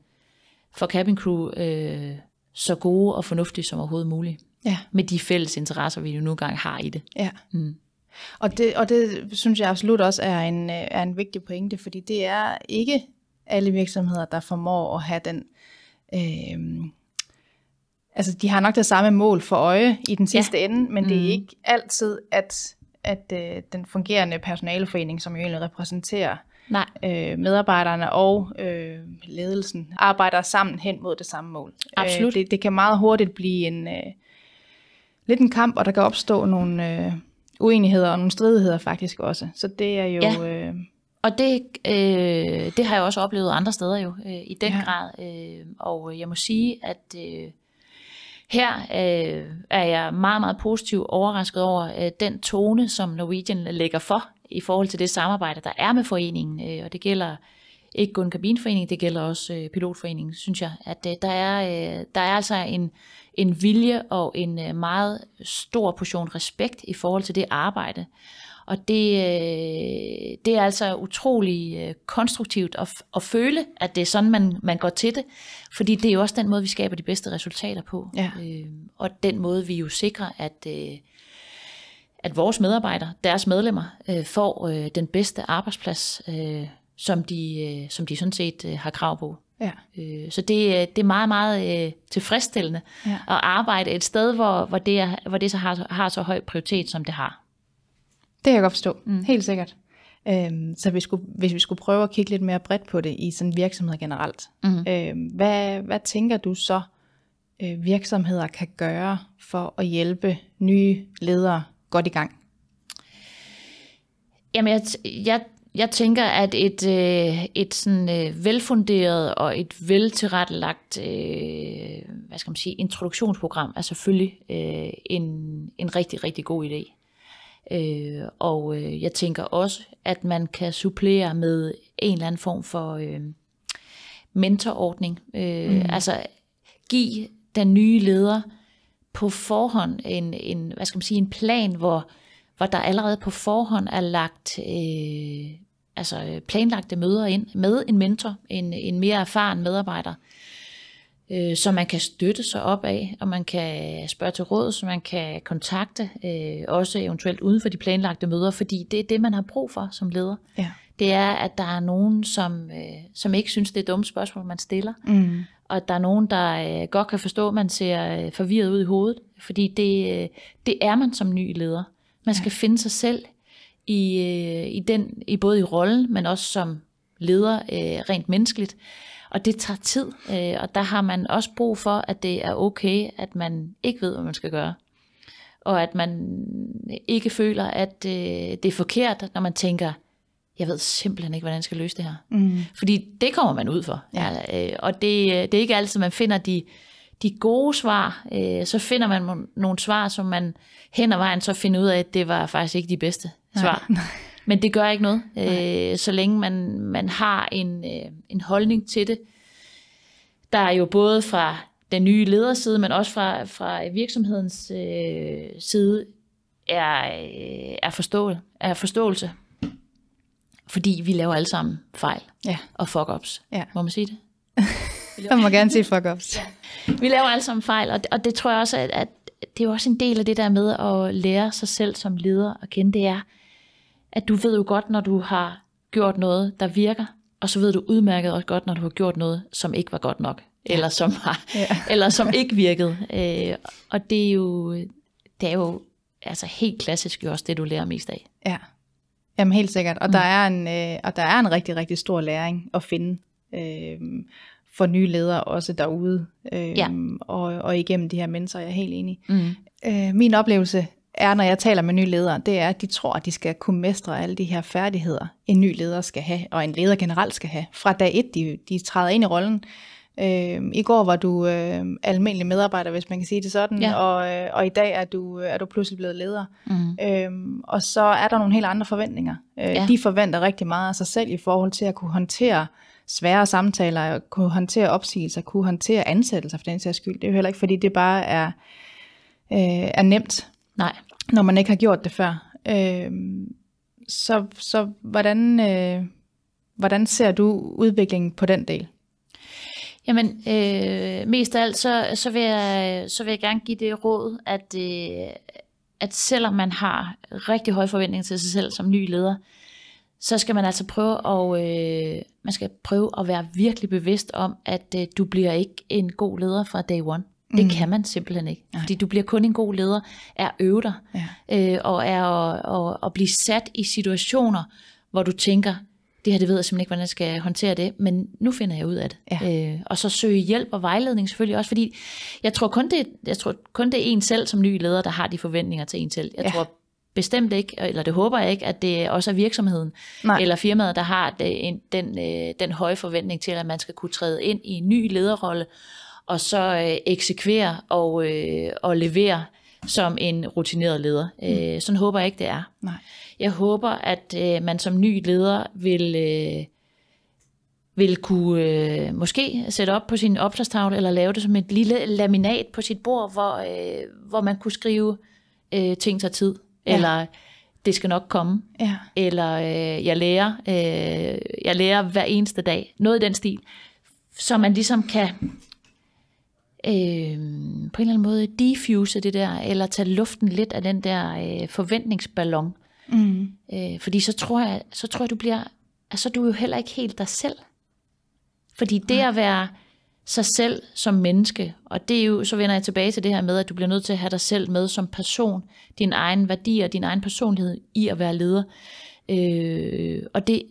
for cabin crew øh, så gode og fornuftige som overhovedet muligt. Ja. Med de fælles interesser, vi jo nu engang har i det. Ja. Mm. Og det, og det synes jeg absolut også er en, øh, er en vigtig pointe, fordi det er ikke alle virksomheder, der formår at have den... Øh, altså, de har nok det samme mål for øje i den sidste ja. ende, men mm. det er mm. ikke altid, at, at øh, den fungerende personaleforening, som jo egentlig repræsenterer Nej. Øh, medarbejderne og øh, ledelsen arbejder sammen hen mod det samme mål. Absolut. Øh, det, det kan meget hurtigt blive en øh, lidt en kamp, og der kan opstå nogle øh, uenigheder og nogle stridigheder faktisk også. Så det er jo... Ja. Øh, og det, øh, det har jeg også oplevet andre steder jo, øh, i den ja. grad. Øh, og jeg må sige, at øh, her øh, er jeg meget, meget positivt overrasket over øh, den tone, som Norwegian lægger for i forhold til det samarbejde, der er med foreningen. Øh, og det gælder ikke kun kabinforeningen, det gælder også øh, pilotforeningen, synes jeg. At øh, der, er, øh, der er altså en, en vilje og en øh, meget stor portion respekt i forhold til det arbejde. Og det, øh, det er altså utrolig øh, konstruktivt at, at føle, at det er sådan, man, man går til det. Fordi det er jo også den måde, vi skaber de bedste resultater på. Ja. Øh, og den måde, vi jo sikrer, at, øh, at vores medarbejdere, deres medlemmer, øh, får øh, den bedste arbejdsplads, øh, som, de, øh, som de sådan set øh, har krav på. Ja. Øh, så det, det er meget, meget øh, tilfredsstillende ja. at arbejde et sted, hvor, hvor, det, er, hvor det så har, har så høj prioritet, som det har. Det kan jeg godt forstå, mm. helt sikkert. Øhm, så vi skulle, hvis vi skulle prøve at kigge lidt mere bredt på det i sådan virksomheder generelt, mm. øhm, hvad, hvad tænker du så, øh, virksomheder kan gøre for at hjælpe nye ledere godt i gang? Jamen, jeg, jeg, jeg tænker, at et, øh, et sådan øh, velfunderet og et veltilrettelagt øh, hvad skal man sige, introduktionsprogram er selvfølgelig øh, en, en rigtig, rigtig god idé. Øh, og øh, jeg tænker også, at man kan supplere med en eller anden form for øh, mentorordning. Øh, mm. Altså give den nye leder på forhånd en, en, hvad skal man sige, en plan, hvor, hvor der allerede på forhånd er lagt øh, altså planlagte møder ind med en mentor, en, en mere erfaren medarbejder, øh, som man kan støtte sig op af, og man kan spørge til råd, så man kan kontakte, øh, også eventuelt uden for de planlagte møder, fordi det er det, man har brug for som leder. Ja. Det er, at der er nogen, som, øh, som ikke synes, det er dumme spørgsmål, man stiller, mm. Og at der er nogen, der øh, godt kan forstå, at man ser øh, forvirret ud i hovedet, fordi det, øh, det er man som ny leder. Man skal ja. finde sig selv i, øh, i, den, i både i rollen, men også som leder øh, rent menneskeligt. Og det tager tid, øh, og der har man også brug for, at det er okay, at man ikke ved, hvad man skal gøre. Og at man ikke føler, at øh, det er forkert, når man tænker, jeg ved simpelthen ikke, hvordan jeg skal løse det her. Mm. Fordi det kommer man ud for. Ja. Ja, øh, og det, det er ikke altid, man finder de, de gode svar. Øh, så finder man nogle svar, som man hen ad vejen så finder ud af, at det var faktisk ikke de bedste svar. Men det gør ikke noget, øh, så længe man, man har en, øh, en holdning til det. Der er jo både fra den nye lederside, men også fra, fra virksomhedens øh, side, er, øh, er, forstå, er forståelse. Fordi vi laver alle sammen fejl Ja, og fuck-ups. Ja. Må man sige det? jeg må gerne sige fuck ups. Vi laver alle sammen fejl, og det, og det tror jeg også, at, at det er jo også en del af det der med at lære sig selv som leder at kende. Det er, at du ved jo godt, når du har gjort noget, der virker, og så ved du udmærket også godt, når du har gjort noget, som ikke var godt nok, eller som, har, Ja. eller som ikke virkede. Øh, og det er jo, det er jo altså helt klassisk jo også det, du lærer mest af. Ja, Jamen helt sikkert. Og, mm. der er en, øh, og der er en rigtig, rigtig stor læring at finde øh, for nye ledere også derude. Øh, Ja. og, og igennem de her mennesker, jeg er helt enig. Mm. Øh, min oplevelse er, når jeg taler med nye ledere, det er, at de tror, at de skal kunne mestre alle de her færdigheder, en ny leder skal have, og en leder generelt skal have, fra dag et, de, de træder ind i rollen. Øh, I går var du øh, almindelig medarbejder, hvis man kan sige det sådan, Ja. og, øh, og i dag er du, er du pludselig blevet leder. Mm. Øhm, og så er der nogle helt andre forventninger. Øh, Ja. De forventer rigtig meget af sig selv i forhold til at kunne håndtere svære samtaler, kunne håndtere opsigelser, kunne håndtere ansættelser for den sags skyld. Det er jo heller ikke, fordi det bare er, øh, er nemt, Nej. når man ikke har gjort det før. Øhm, så så hvordan, øh, hvordan ser du udviklingen på den del? Jamen, øh, mest af alt, så, så, vil jeg, så vil jeg gerne give det råd, at, øh, at selvom man har rigtig høje forventninger til sig selv som ny leder, så skal man altså prøve at, øh, man skal prøve at være virkelig bevidst om, at øh, du bliver ikke en god leder fra day one. Det Mm. kan man simpelthen ikke. Fordi du bliver kun en god leder af at øve dig, Ja. øh, og er at, at, at blive sat i situationer, hvor du tænker, det her det ved jeg simpelthen ikke, hvordan jeg skal håndtere det, men nu finder jeg ud af det. Ja. Øh, og så søge hjælp og vejledning selvfølgelig også, fordi jeg tror kun det, jeg tror kun det er en selv som ny leder, der har de forventninger til en selv. Jeg Ja. tror bestemt ikke, eller det håber jeg ikke, at det også er virksomheden Nej. eller firmaet, der har det, en, den, øh, den høje forventning til, at man skal kunne træde ind i en ny lederrolle, og så øh, eksekvere og, øh, og levere som en rutineret leder. Mm. Øh, sådan håber jeg ikke, det er. Nej. Jeg håber, at øh, man som ny leder vil, øh, vil kunne øh, måske sætte op på sin opslagstavle, eller lave det som et lille laminat på sit bord, hvor, øh, hvor man kunne skrive, øh, ting tager tid, Ja. ja. eller det skal nok komme, Ja. eller øh, jeg lærer, øh, jeg lærer hver eneste dag, noget i den stil, så man ligesom kan øh, på en eller anden måde diffuse det der, eller tage luften lidt af den der øh, forventningsballon, Mm. øh, fordi så tror jeg, så tror jeg du bliver, altså du er jo heller ikke helt dig selv, fordi det at være sig selv som menneske, og det er jo, så vender jeg tilbage til det her med, at du bliver nødt til at have dig selv med som person, din egen værdier, din egen personlighed i at være leder. Øh, og, det,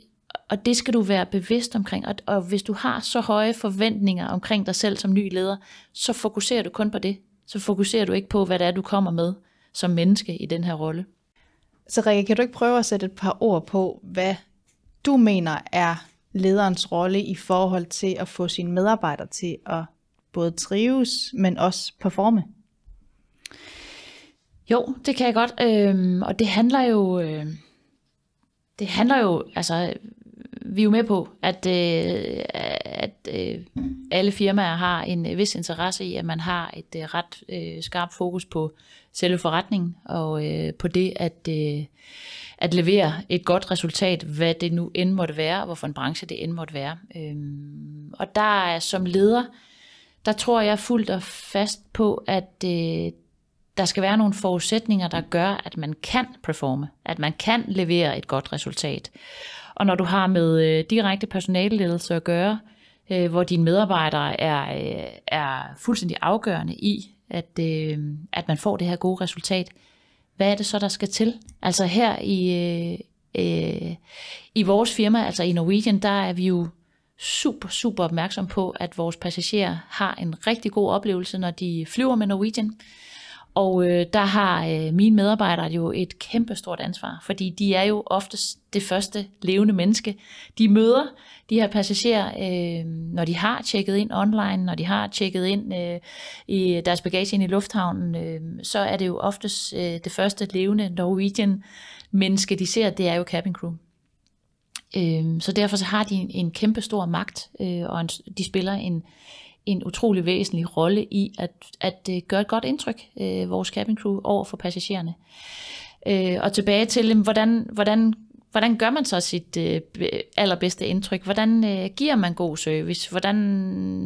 og det skal du være bevidst omkring. Og, og hvis du har så høje forventninger omkring dig selv som ny leder, så fokuserer du kun på det. Så fokuserer du ikke på, hvad det er, du kommer med som menneske i den her rolle. Så Rikke, kan du ikke prøve at sætte et par ord på, hvad du mener er lederens rolle i forhold til at få sine medarbejdere til at både trives, men også performe? Jo, det kan jeg godt. Øhm, og det handler jo, øh, det handler jo, altså, vi er jo med på, at, øh, at øh, alle firmaer har en øh, vis interesse i, at man har et øh, ret øh, skarpt fokus på selve forretningen, og øh, på det at, øh, at levere et godt resultat, hvad det nu end måtte være, og hvorfor en branche det end måtte være. Øhm, og der er som leder, der tror jeg fuldt og fast på, at øh, der skal være nogle forudsætninger, der gør, at man kan performe, at man kan levere et godt resultat. Og når du har med øh, direkte personaleledelse at gøre, øh, hvor dine medarbejdere er, øh, er fuldstændig afgørende i, at, øh, at man får det her gode resultat, hvad er det så, der skal til? Altså her i, øh, øh, i vores firma, altså i Norwegian, der er vi jo super, super opmærksom på, at vores passagerer har en rigtig god oplevelse, når de flyver med Norwegian. Og øh, der har øh, mine medarbejdere jo et kæmpe stort ansvar, fordi de er jo oftest det første levende menneske, de møder de her passagerer, øh, når de har tjekket ind online, når de har tjekket ind øh, i deres bagage ind i lufthavnen, øh, så er det jo oftest øh, det første levende Norwegian menneske, de ser, det er jo cabin crew. Øh, så derfor så har de en, en kæmpe stor magt, øh, og en, de spiller en, en utrolig væsentlig rolle i at, at gøre et godt indtryk, øh, vores cabin crew, over for passagererne. Øh, og tilbage til, hvordan, hvordan, hvordan gør man så sit øh, allerbedste indtryk? Hvordan øh, giver man god service? Hvordan,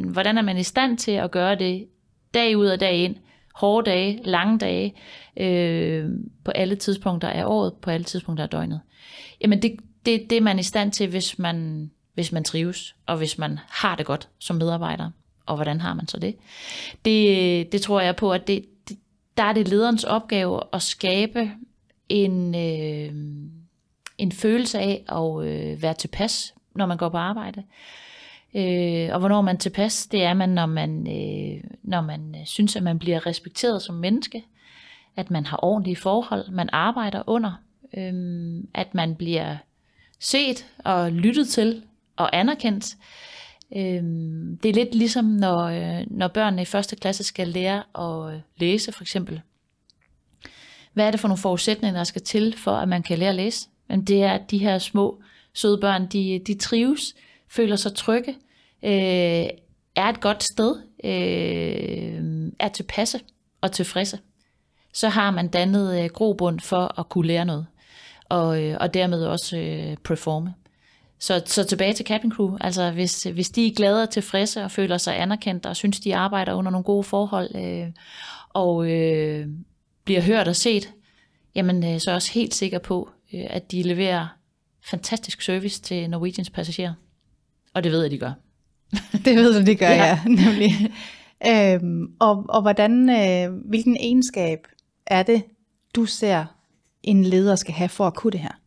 hvordan er man i stand til at gøre det dag ud og dag ind? Hårde dage, lange dage, øh, på alle tidspunkter af året, på alle tidspunkter af døgnet. Jamen det, det, det er man i stand til, hvis man, hvis man trives, og hvis man har det godt som medarbejder og hvordan har man så det? Det, det tror jeg på, at det, det, der er det lederens opgave at skabe en, øh, en følelse af at øh, være tilpas, når man går på arbejde. Øh, og hvornår man er tilpas, det er man, når man, øh, når man øh, synes, at man bliver respekteret som menneske, at man har ordentlige forhold, man arbejder under, øh, at man bliver set og lyttet til og anerkendt. Øhm, det er lidt ligesom, når, øh, når børnene i første klasse skal lære at øh, læse, for eksempel. Hvad er det for nogle forudsætninger, der skal til, for at man kan lære at læse? Men det er, at de her små, søde børn, de, de trives, føler sig trygge, øh, er et godt sted, øh, er tilpasse og tilfredse. Så har man dannet øh, grobund for at kunne lære noget, og, øh, og dermed også øh, performe. Så, så tilbage til cabin crew. Altså hvis, hvis de er glade og tilfredse og føler sig anerkendt og synes, de arbejder under nogle gode forhold øh, og øh, bliver hørt og set, jamen øh, så er jeg også helt sikker på, øh, at de leverer fantastisk service til Norwegians passagerer. Og det ved jeg, de gør. det ved du, de gør, ja. ja nemlig. øhm, og, og hvordan, øh, hvilken egenskab er det, du ser, en leder skal have for at kunne det her?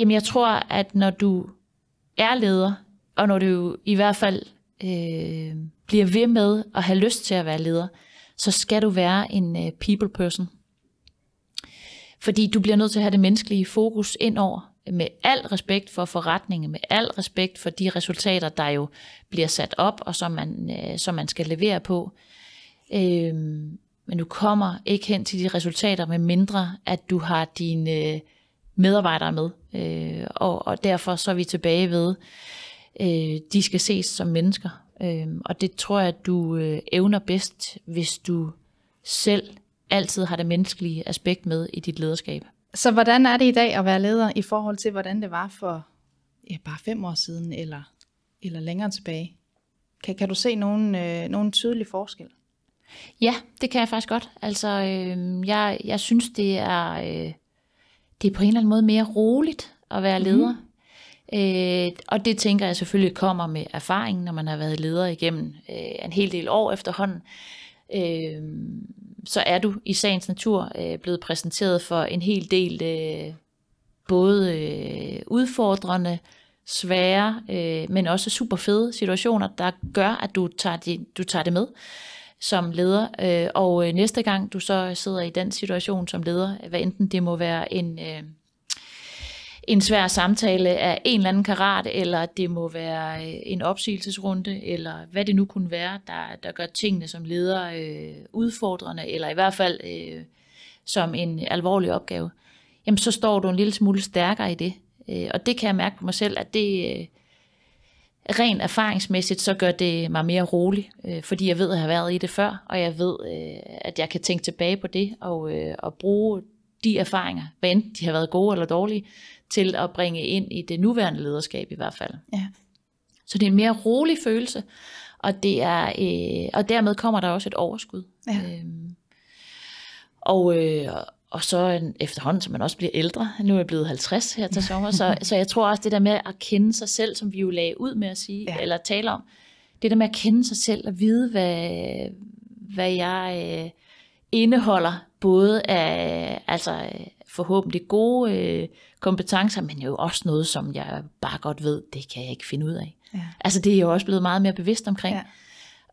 Jamen jeg tror, at når du er leder, og når du i hvert fald øh, bliver ved med at have lyst til at være leder, så skal du være en øh, people person. Fordi du bliver nødt til at have det menneskelige fokus ind over, med al respekt for forretningen, med al respekt for de resultater, der jo bliver sat op, og som man, øh, som man skal levere på. Øh, men du kommer ikke hen til de resultater, med mindre at du har dine øh, medarbejdere med. Øh, og, og derfor så er vi tilbage ved, øh, de skal ses som mennesker. Øh, og det tror jeg, at du øh, evner bedst, hvis du selv altid har det menneskelige aspekt med i dit lederskab. Så hvordan er det i dag at være leder i forhold til, hvordan det var for ja, bare fem år siden eller, eller længere tilbage? Kan, kan du se nogen, øh, nogen tydelig forskel? Ja, det kan jeg faktisk godt. Altså, øh, jeg, jeg synes, det er... Øh, det er på en eller anden måde mere roligt at være leder. Mm. Øh, og det tænker jeg selvfølgelig kommer med erfaring, når man har været leder igennem øh, en hel del år efterhånden. Øh, så er du i sagens natur øh, blevet præsenteret for en hel del øh, både øh, udfordrende, svære, øh, men også super fede situationer, der gør, at du tager, de, du tager det med som leder. Øh, og øh, næste gang du så sidder i den situation som leder, hvad enten det må være en, øh, en svær samtale af en eller anden karat, eller det må være øh, en opsigelsesrunde, eller hvad det nu kunne være, der, der gør tingene som leder øh, udfordrende, eller i hvert fald øh, som en alvorlig opgave, jamen så står du en lille smule stærkere i det. Øh, og det kan jeg mærke på mig selv, at det, øh, rent erfaringsmæssigt, så gør det mig mere rolig, øh, fordi jeg ved, at jeg har været i det før, og jeg ved, øh, at jeg kan tænke tilbage på det, og, øh, og bruge de erfaringer, hvad enten de har været gode eller dårlige, til at bringe ind i det nuværende lederskab i hvert fald. Ja. Så det er en mere rolig følelse, og, det er, øh, og dermed kommer der også et overskud. Ja. Øhm, og, øh, og så efterhånden, som man også bliver ældre, nu er jeg blevet 50 her til sommer, så, så jeg tror også det der med at kende sig selv, som vi jo lagde ud med at sige, ja. eller tale om, det der med at kende sig selv og vide, hvad, hvad jeg øh, indeholder, både af altså, forhåbentlig gode øh, kompetencer, men jo også noget, som jeg bare godt ved, det kan jeg ikke finde ud af. Ja. Altså det er jeg jo også blevet meget mere bevidst omkring. Ja.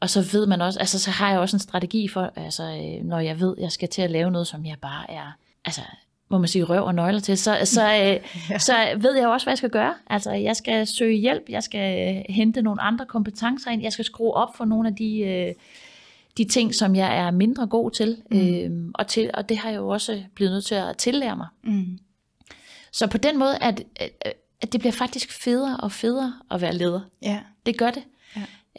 Og så ved man også, altså så har jeg også en strategi for, altså øh, når jeg ved, jeg skal til at lave noget, som jeg bare er, altså må man sige, røv og nøgler til, så, så, øh, ja. så ved jeg også, hvad jeg skal gøre. Altså, jeg skal søge hjælp, jeg skal øh, hente nogle andre kompetencer ind, jeg skal skrue op for nogle af de, de ting, som jeg er mindre god til, mm. øhm, og, til og det har jeg jo også blevet nødt til at tillære mig. Mm. Så på den måde, at, at det bliver faktisk federe og federe at være leder. Ja. Det gør det.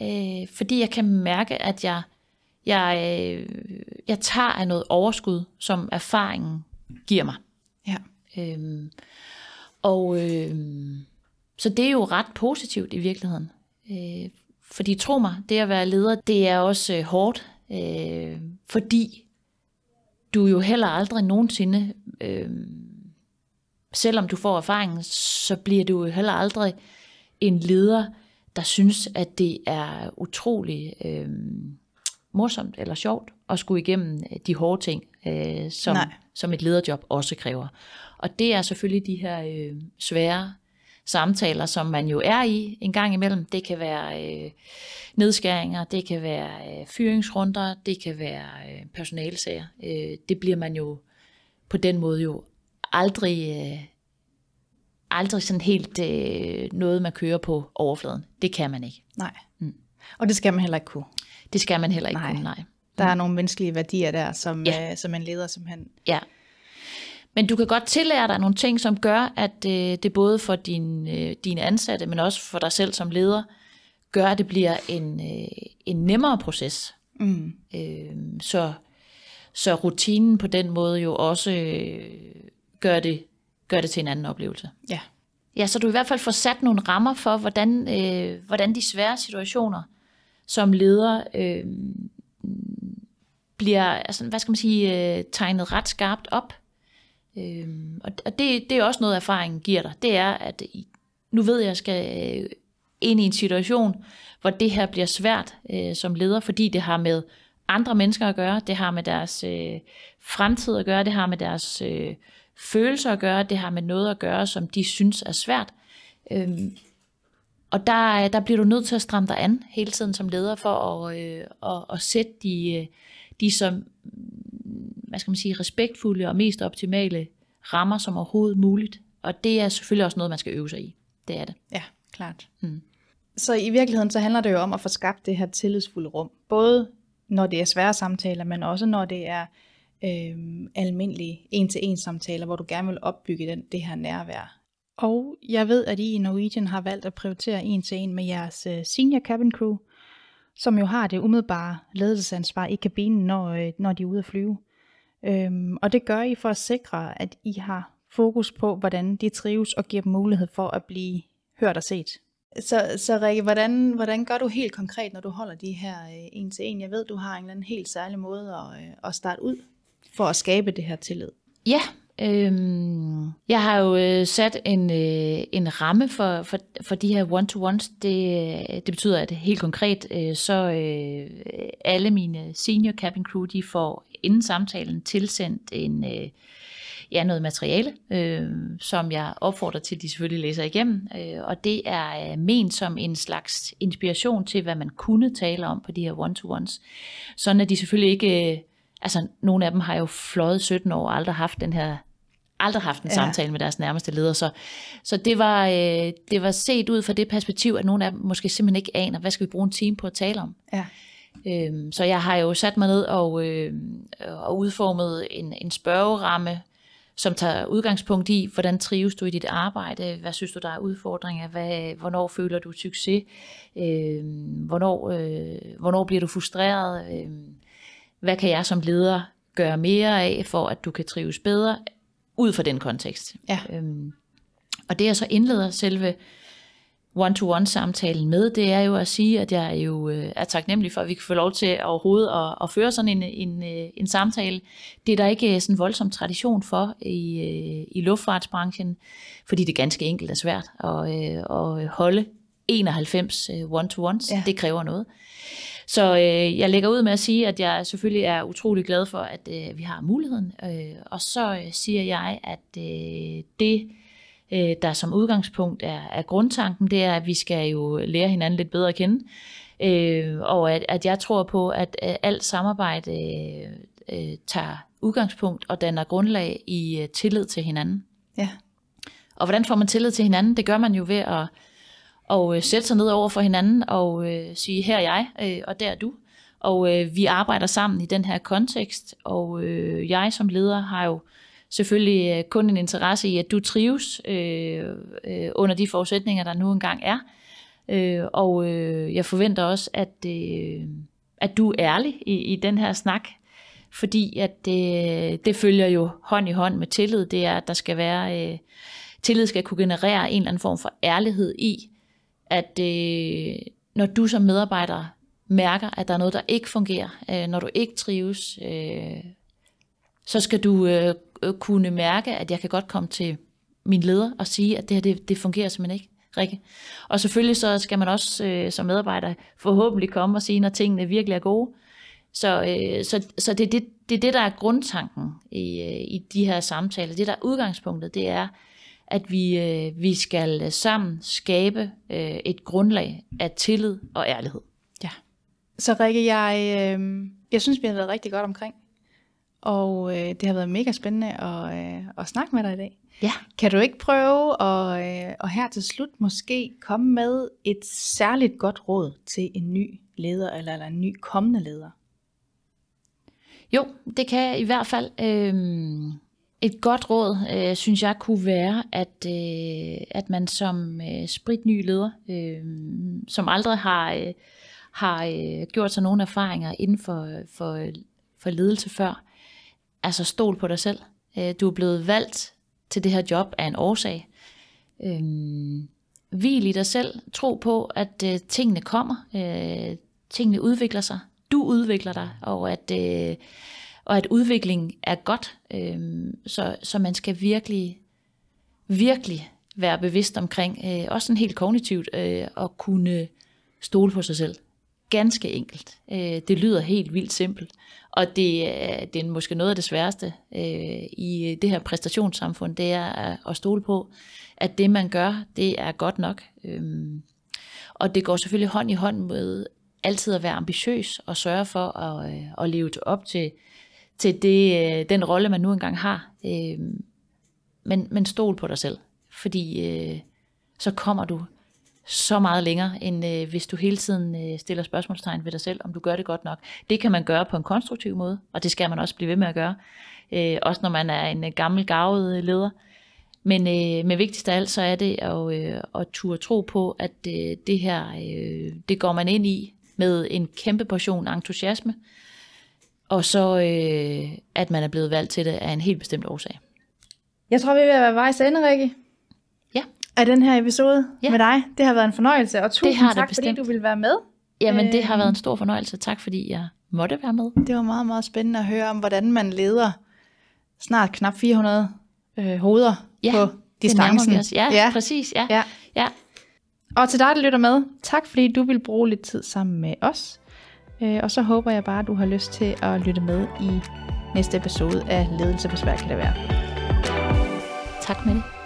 Øh, fordi jeg kan mærke, at jeg, jeg, øh, jeg tager af noget overskud, som erfaringen giver mig. Ja. Øhm, og øh, så det er jo ret positivt i virkeligheden. Øh, fordi tro mig, det at være leder, det er også øh, hårdt, øh, fordi du jo heller aldrig nogensinde, øh, selvom du får erfaringen, så bliver du jo heller aldrig en leder, der synes, at det er utrolig øh, morsomt eller sjovt at skulle igennem øh, de hårde ting, øh, som, som et lederjob også kræver. Og det er selvfølgelig de her øh, svære samtaler, som man jo er i en gang imellem. Det kan være øh, nedskæringer, det kan være øh, fyringsrunder, det kan være øh, personalsager. Øh, det bliver man jo på den måde jo aldrig, øh, aldrig sådan helt øh, noget, man kører på overfladen. Det kan man ikke. Nej. Mm. Og det skal man heller ikke kunne. Det skal man heller ikke nej. kunne, nej. Der er mm. nogle menneskelige værdier der, som, ja. øh, som en leder simpelthen ja. Men du kan godt tillære dig nogle ting, som gør, at øh, det både for din, øh, dine ansatte, men også for dig selv som leder, gør, at det bliver en, øh, en nemmere proces. Mm. Øh, så, så rutinen på den måde jo også øh, gør, det, gør det til en anden oplevelse. Ja. Ja, så du i hvert fald får sat nogle rammer for, hvordan, øh, hvordan de svære situationer som leder øh, bliver, altså, hvad skal man sige, øh, tegnet ret skarpt op. Øhm, og det, det er også noget, erfaringen giver dig. Det er, at nu ved jeg, at jeg skal øh, ind i en situation, hvor det her bliver svært øh, som leder, fordi det har med andre mennesker at gøre, det har med deres øh, fremtid at gøre, det har med deres øh, følelser at gøre, det har med noget at gøre, som de synes er svært. Øhm, og der, der bliver du nødt til at stramme dig an hele tiden som leder for at, øh, at, at sætte de, øh, de som hvad skal man sige, respektfulde og mest optimale rammer som overhovedet muligt. Og det er selvfølgelig også noget, man skal øve sig i. Det er det. Ja, klart. Mm. Så i virkeligheden, så handler det jo om at få skabt det her tillidsfulde rum. Både når det er svære samtaler, men også når det er øh, almindelige en-til-en samtaler, hvor du gerne vil opbygge den, det her nærvær. Og jeg ved, at I i Norwegian har valgt at prioritere en-til-en med jeres øh, senior cabin crew, som jo har det umiddelbare ledelsesansvar i kabinen, når, øh, når de er ude at flyve. Øhm, og det gør I for at sikre, at I har fokus på, hvordan de trives og giver dem mulighed for at blive hørt og set. Så, så Rikke, hvordan, hvordan gør du helt konkret, når du holder de her øh, en til en? Jeg ved, du har en eller anden helt særlig måde at, øh, at starte ud for at skabe det her tillid. Ja, Øhm, jeg har jo øh, sat en, øh, en ramme for, for, for de her one-to-ones. Det, øh, det betyder, at helt konkret, øh, så øh, alle mine senior cabin crew, de får inden samtalen tilsendt en, øh, ja, noget materiale, øh, som jeg opfordrer til, at de selvfølgelig læser igennem. Øh, og det er øh, ment som en slags inspiration til, hvad man kunne tale om på de her one-to-ones. Sådan at de selvfølgelig ikke... Øh, altså, nogle af dem har jo fløjet 17 år og aldrig haft den her aldrig haft en ja. samtale med deres nærmeste leder. Så, så det, var, øh, det var set ud fra det perspektiv, at nogle af dem måske simpelthen ikke aner, hvad skal vi bruge en time på at tale om. Ja. Øhm, så jeg har jo sat mig ned og, øh, og udformet en, en spørgeramme, som tager udgangspunkt i, hvordan trives du i dit arbejde, hvad synes du, der er udfordringer, hvad, hvornår føler du succes, øh, hvornår, øh, hvornår bliver du frustreret, øh, hvad kan jeg som leder gøre mere af, for at du kan trives bedre, ud fra den kontekst. Ja. Øhm, og det jeg så indleder selve one-to-one samtalen med, det er jo at sige, at jeg jo øh, er taknemmelig for, at vi kan få lov til overhovedet at, at føre sådan en, en, øh, en samtale. Det er der ikke sådan en voldsom tradition for i, øh, i luftfartsbranchen, fordi det ganske enkelt er svært at, at holde 91 one-to-ones. Ja. Det kræver noget. Så øh, jeg lægger ud med at sige, at jeg selvfølgelig er utrolig glad for, at øh, vi har muligheden. Øh, og så øh, siger jeg, at øh, det øh, der som udgangspunkt er, er grundtanken, det er, at vi skal jo lære hinanden lidt bedre at kende. Øh, og at, at jeg tror på, at, at alt samarbejde øh, øh, tager udgangspunkt og danner grundlag i øh, tillid til hinanden. Ja. Og hvordan får man tillid til hinanden? Det gør man jo ved at, og øh, sætte sig ned over for hinanden og øh, sige, her er jeg, øh, og der er du. Og øh, vi arbejder sammen i den her kontekst, og øh, jeg som leder har jo selvfølgelig øh, kun en interesse i, at du trives øh, øh, under de forudsætninger, der nu engang er. Øh, og øh, jeg forventer også, at, øh, at du er ærlig i, i den her snak, fordi at det, det følger jo hånd i hånd med tillid. Det er, at der skal være, øh, tillid skal kunne generere en eller anden form for ærlighed i, at øh, når du som medarbejder mærker, at der er noget, der ikke fungerer, øh, når du ikke trives, øh, så skal du øh, øh, kunne mærke, at jeg kan godt komme til min leder og sige, at det her, det, det fungerer simpelthen ikke. Rikke. Og selvfølgelig så skal man også øh, som medarbejder forhåbentlig komme og sige, når tingene virkelig er gode. Så, øh, så, så det, det, det er det, der er grundtanken i, øh, i de her samtaler. Det, der er udgangspunktet, det er, at vi, øh, vi skal sammen skabe øh, et grundlag af tillid og ærlighed. Ja. Så Rikke, jeg, øh, jeg synes, vi har været rigtig godt omkring. Og øh, det har været mega spændende at, øh, at snakke med dig i dag. Ja. Kan du ikke prøve at, øh, og her til slut måske komme med et særligt godt råd til en ny leder eller, eller en ny kommende leder? Jo, det kan i hvert fald. Øh, et godt råd, øh, synes jeg, kunne være, at, øh, at man som øh, spritny leder, øh, som aldrig har, øh, har øh, gjort sig nogle erfaringer inden for, for, for ledelse før, altså stol på dig selv. Øh, du er blevet valgt til det her job af en årsag. Øh, hvil i dig selv. Tro på, at øh, tingene kommer. Øh, tingene udvikler sig. Du udvikler dig, og at, øh, og at udvikling er godt. Øh, så, så man skal virkelig, virkelig være bevidst omkring, øh, også sådan helt kognitivt, øh, at kunne stole på sig selv. Ganske enkelt. Øh, det lyder helt vildt simpelt. Og det, øh, det er måske noget af det sværeste øh, i det her præstationssamfund, det er øh, at, stole på, at det man gør, det er godt nok. Øh, og det går selvfølgelig hånd i hånd med altid at være ambitiøs og sørge for at, øh, at leve op til, til det, øh, den rolle, man nu engang har. Øhm, men, men stol på dig selv, fordi øh, så kommer du så meget længere, end øh, hvis du hele tiden øh, stiller spørgsmålstegn ved dig selv, om du gør det godt nok. Det kan man gøre på en konstruktiv måde, og det skal man også blive ved med at gøre. Øh, også når man er en øh, gammel, gavet øh, leder. Men, øh, men vigtigst af alt, så er det at, øh, at turde tro på, at øh, det her, øh, det går man ind i med en kæmpe portion entusiasme, og så øh, at man er blevet valgt til det af en helt bestemt årsag. Jeg tror, vi vil være vejs ende, Rikke af den her episode ja. med dig. Det har været en fornøjelse, og tusind det har tak, bestemt. fordi du ville være med. Jamen, det har været en stor fornøjelse. Tak, fordi jeg måtte være med. Det var meget, meget spændende at høre om, hvordan man leder snart knap 400 øh, hoveder ja, på distancen. Det ja, ja, præcis. Ja. Ja. Ja. Og til dig, der lytter med, tak fordi du vil bruge lidt tid sammen med os. Øh, og så håber jeg bare, at du har lyst til at lytte med i næste episode af Ledelse på Svært kan det være. Tak med det.